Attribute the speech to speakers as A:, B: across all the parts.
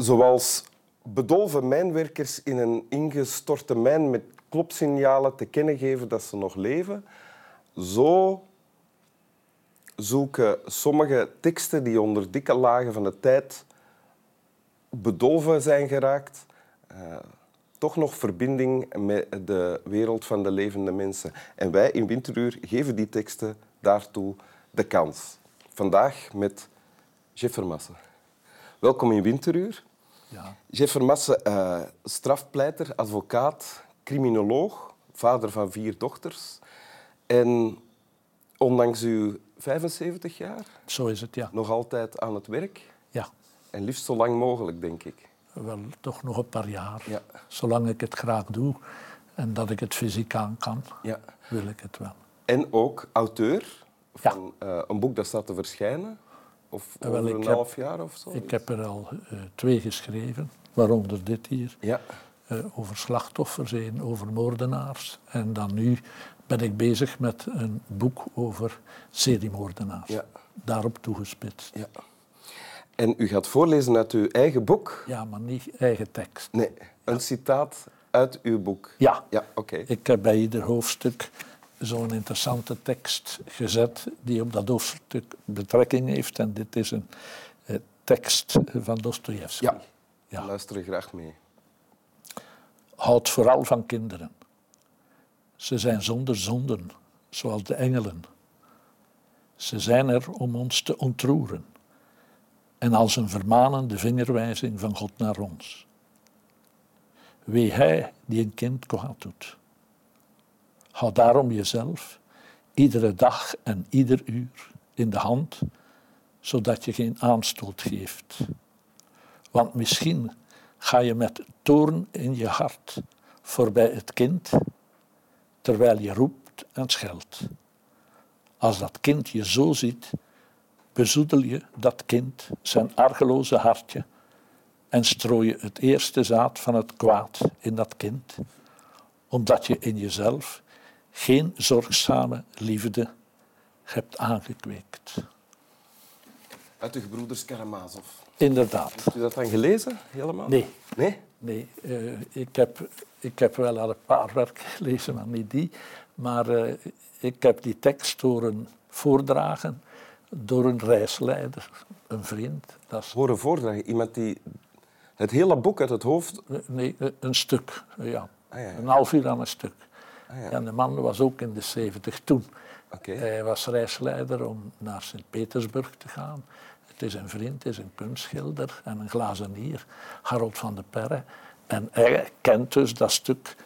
A: Zoals bedolven mijnwerkers in een ingestorte mijn met klopsignalen te kennen geven dat ze nog leven, zo zoeken sommige teksten die onder dikke lagen van de tijd bedolven zijn geraakt, uh, toch nog verbinding met de wereld van de levende mensen. En wij in Winteruur geven die teksten daartoe de kans. Vandaag met Jeff Vermassen. Welkom in Winteruur. Ja. Jeff Vermassen, uh, strafpleiter, advocaat, criminoloog, vader van vier dochters. En ondanks uw 75 jaar...
B: Zo is het, ja.
A: Nog altijd aan het werk.
B: Ja.
A: En liefst zo lang mogelijk, denk ik.
B: Wel, toch nog een paar jaar. Ja. Zolang ik het graag doe en dat ik het fysiek aan kan, ja. wil ik het wel.
A: En ook auteur van ja. uh, een boek dat staat te verschijnen. Of over wel, een half jaar of zo?
B: Ik heb er al uh, twee geschreven, waaronder dit hier. Ja. Uh, over slachtoffers, en over moordenaars. En dan nu ben ik bezig met een boek over seriemoordenaars. Ja. Daarop toegespitst. Ja.
A: En u gaat voorlezen uit uw eigen boek?
B: Ja, maar niet eigen tekst.
A: Nee, een citaat uit uw boek?
B: Ja.
A: ja oké.
B: Ik heb bij ieder hoofdstuk zo'n interessante tekst gezet die op dat hoofdstuk betrekking heeft. En dit is een eh, tekst van Dostoevsky.
A: Ja, ja. luister graag mee.
B: Houd vooral van kinderen. Ze zijn zonder zonden, zoals de engelen. Ze zijn er om ons te ontroeren en als een vermanende vingerwijzing van God naar ons. Wee hij die een kind kwaad doet. Houd daarom jezelf iedere dag en ieder uur in de hand, zodat je geen aanstoot geeft. Want misschien ga je met toorn in je hart voorbij het kind, terwijl je roept en scheldt. Als dat kind je zo ziet, bezoedel je dat kind zijn argeloze hartje en strooi je het eerste zaad van het kwaad in dat kind, omdat je in jezelf geen zorgzame liefde hebt aangekweekt.
A: Uit de gebroeders Karamazov.
B: Inderdaad.
A: Hebt u dat dan gelezen, helemaal?
B: Nee.
A: Nee?
B: Nee, uh, ik, heb, ik heb wel al een paar werken gelezen, maar niet die. Maar uh, ik heb die tekst horen voordragen door een reisleider, een vriend.
A: Dat is... Horen voordragen? Iemand die het hele boek uit het hoofd...
B: Nee, een stuk, ja. Ah, ja, Een half uur aan een stuk. Ah, ja. En de man was ook in de zeventig toen. Okay. Hij was reisleider om naar Sint-Petersburg te gaan. Het is een vriend, het is een kunstschilder en een glazenier, Harold van de Perre. En hij kent dus dat stuk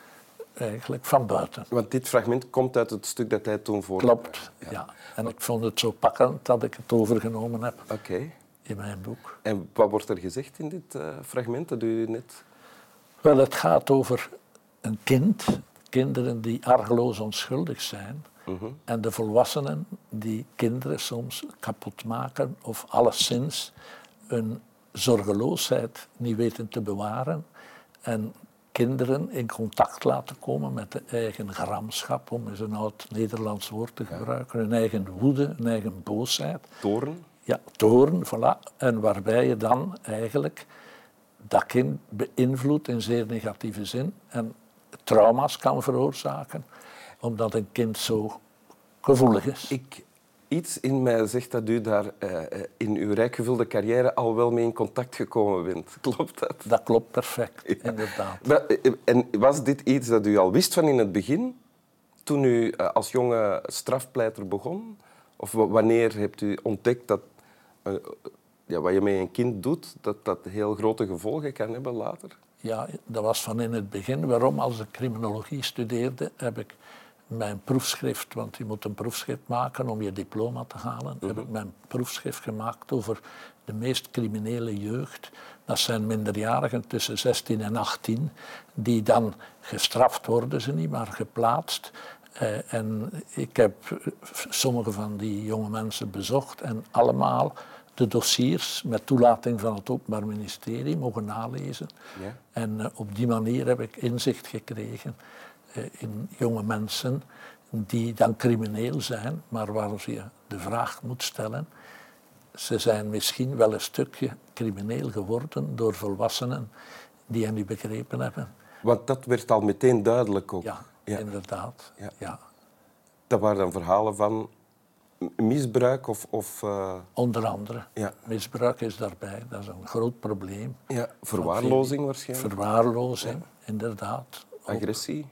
B: eigenlijk van buiten.
A: Want dit fragment komt uit het stuk dat hij toen voor.
B: Klopt, ja. En ik vond het zo pakkend dat ik het overgenomen heb
A: okay.
B: in mijn boek.
A: En wat wordt er gezegd in dit uh, fragment dat u net...
B: Wel, het gaat over een kind, kinderen die argeloos onschuldig zijn, mhm. en de volwassenen die kinderen soms kapot maken of alleszins een zorgeloosheid niet weten te bewaren en kinderen in contact laten komen met de eigen gramschap, om eens een oud Nederlands woord te gebruiken, hun eigen woede, hun eigen boosheid.
A: Toren?
B: Ja, toren, voilà. En waarbij je dan eigenlijk dat kind beïnvloedt in zeer negatieve zin en trauma's kan veroorzaken, omdat een kind zo gevoelig is.
A: Ik iets in mij zegt dat u daar uh, in uw rijkgevulde carrière al wel mee in contact gekomen bent. Klopt dat?
B: Dat klopt perfect, inderdaad.
A: Eh, en was dit iets dat u al wist van in het begin, toen u als jonge strafpleiter begon? Of wanneer hebt u ontdekt dat uh, ja, wat je met een kind doet, dat dat heel grote gevolgen kan hebben later?
B: Ja, dat was van in het begin. Waarom? Als ik criminologie studeerde, heb ik mijn proefschrift, want je moet een proefschrift maken om je diploma te halen, heb ik mhm. mijn proefschrift gemaakt over de meest criminele jeugd. Dat zijn minderjarigen tussen 16 en 18, die dan gestraft worden, ze niet, maar geplaatst. Eh, en ik heb sommige van die jonge mensen bezocht en allemaal de dossiers met toelating van het Openbaar Ministerie mogen nalezen. Ja. En eh, op die manier heb ik inzicht gekregen eh, in jonge mensen die dan crimineel zijn, maar waar je de vraag moet stellen, ze zijn misschien wel een stukje crimineel geworden door volwassenen die hen niet begrepen hebben.
A: Want dat werd al meteen duidelijk ook.
B: Ja,
A: Ja.
B: inderdaad.
A: Ja.
B: Ja.
A: Dat waren dan verhalen van misbruik of... of eh,
B: Onder andere.
A: Ja.
B: Misbruik is daarbij, dat is een groot probleem.
A: ja, verwaarlozing waarschijnlijk.
B: Verwaarlozing, inderdaad. Ook
A: Agressie.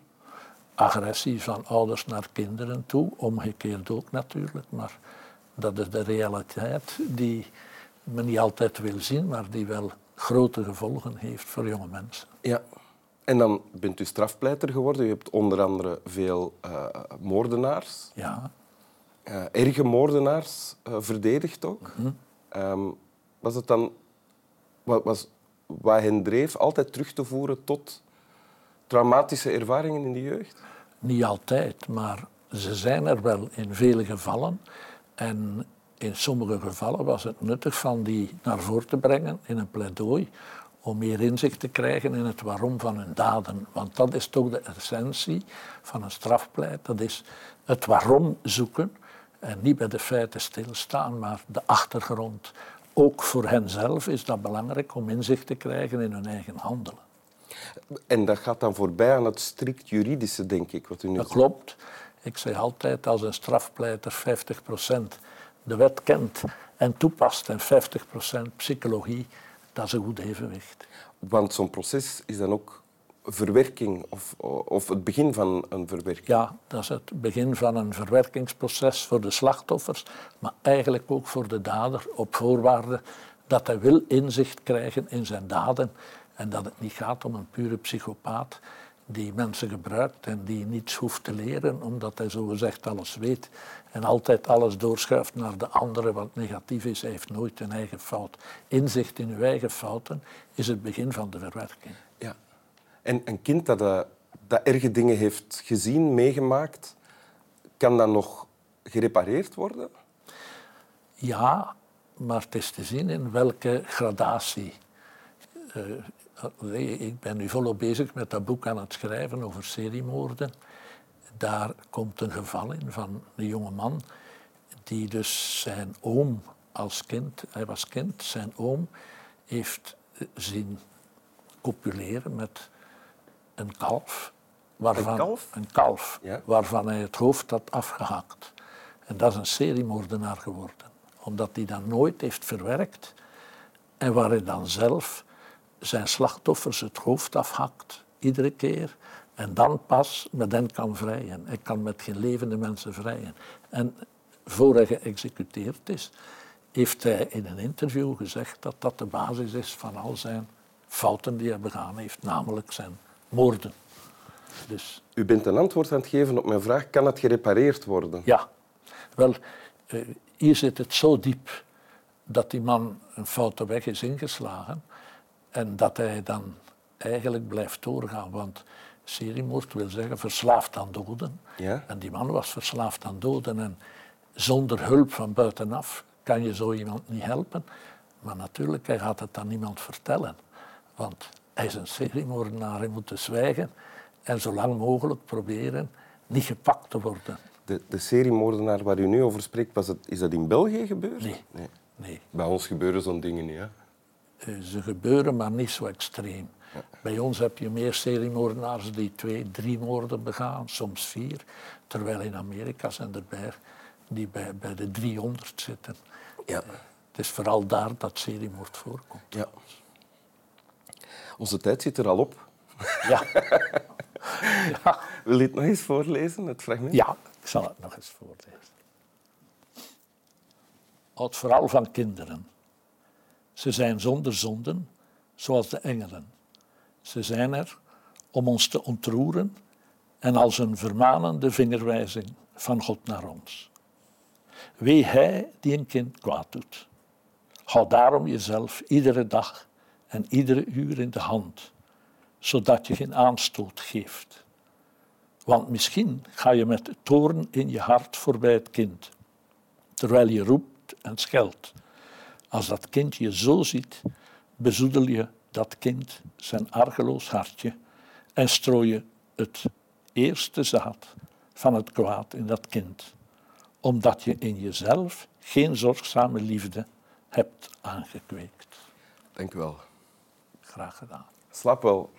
B: agressie van ouders naar kinderen toe, omgekeerd ook natuurlijk. Maar dat is de realiteit die men niet altijd wil zien, maar die wel grote gevolgen heeft voor jonge mensen.
A: Ja. En dan bent u strafpleiter geworden. U hebt onder andere veel eh, moordenaars,
B: Ja,
A: eh, erge moordenaars, eh, verdedigd ook. Ehm, was het dan... Wat, was, wat hen dreef altijd terug te voeren tot traumatische ervaringen in de jeugd?
B: niet altijd, maar ze zijn er wel in vele gevallen. En in sommige gevallen was het nuttig van die naar voren te brengen in een pleidooi om meer inzicht te krijgen in het waarom van hun daden. Want dat is toch de essentie van een strafpleit. Dat is het waarom zoeken en niet bij de feiten stilstaan, maar de achtergrond. Ook voor henzelf is dat belangrijk om inzicht te krijgen in hun eigen handelen.
A: En dat gaat dan voorbij aan het strikt juridische, denk ik, wat u nu
B: Dat
A: zegt.
B: klopt. Ik zeg altijd, als een strafpleiter 50% de wet kent en toepast en 50% psychologie, dat is een goed evenwicht.
A: Want zo'n proces is dan ook verwerking of, of het begin van een verwerking.
B: Ja, dat is het begin van een verwerkingsproces voor de slachtoffers, maar eigenlijk ook voor de dader op voorwaarde dat hij wil inzicht krijgen in zijn daden en dat het niet gaat om een pure psychopaat die mensen gebruikt en die niets hoeft te leren omdat hij zogezegd alles weet en altijd alles doorschuift naar de andere wat negatief is. Hij heeft nooit een eigen fout. Inzicht in uw eigen fouten is het begin van de verwerking.
A: Ja. En een kind dat, eh, dat erge dingen heeft gezien, meegemaakt, kan dat nog gerepareerd worden?
B: Ja, maar het is te zien in welke gradatie. Eh, nee, ik ben nu volop bezig met dat boek aan het schrijven over seriemoorden. Daar komt een geval in van een jonge man die dus zijn oom als kind, hij was kind, zijn oom heeft eh, zien copuleren met een kalf. Waarvan,
A: kalf?
B: Een kalf,
A: Ja.
B: waarvan hij het hoofd had afgehakt. En dat is een seriemoordenaar geworden. Omdat hij dat nooit heeft verwerkt en waar hij dan zelf zijn slachtoffers het hoofd afhakt, iedere keer. En dan pas met hen kan vrijen. Hij kan met geen levende mensen vrijen. En voor hij geëxecuteerd is, heeft hij in een interview gezegd dat dat de basis is van al zijn fouten die hij begaan heeft, namelijk zijn moorden. Dus
A: U bent een antwoord aan het geven op mijn vraag, kan het gerepareerd worden?
B: ja, wel, eh, hier zit het zo diep dat die man een foute weg is ingeslagen en dat hij dan eigenlijk blijft doorgaan. Want seriemoord wil zeggen verslaafd aan doden.
A: Ja.
B: En die man was verslaafd aan doden en zonder hulp van buitenaf kan je zo iemand niet helpen. Maar natuurlijk, hij gaat het aan niemand vertellen. Want hij is een seriemoordenaar, hij moet dus zwijgen en zo lang mogelijk proberen niet gepakt te worden.
A: De, de seriemoordenaar waar u nu over spreekt, was het, is dat in België gebeurd?
B: Nee. Nee,
A: Bij ons gebeuren zo'n dingen niet. Hè?
B: eh, ze gebeuren, maar niet zo extreem. Bij ons heb je meer seriemoordenaars die twee, drie moorden begaan, soms vier. Terwijl in Amerika zijn er bij die bij, bij de 300 zitten.
A: Ja.
B: Het is vooral daar dat seriemoord voorkomt.
A: ja. Onze tijd zit er al op.
B: Ja. ja.
A: Wil je het nog eens voorlezen, het fragment?
B: Ja, ik zal het nog eens voorlezen. Houdt vooral van kinderen. Ze zijn zonder zonden, zoals de engelen. Ze zijn er om ons te ontroeren en als een vermanende vingerwijzing van God naar ons. Wee hij die een kind kwaad doet. Hou daarom jezelf iedere dag en iedere uur in de hand, zodat je geen aanstoot geeft. Want misschien ga je met toorn in je hart voorbij het kind, terwijl je roept en scheldt. Als dat kind je zo ziet, bezoedel je dat kind zijn argeloos hartje en strooi je het eerste zaad van het kwaad in dat kind, omdat je in jezelf geen zorgzame liefde hebt aangekweekt.
A: Dank u wel.
B: Graag gedaan.
A: Slaap wel.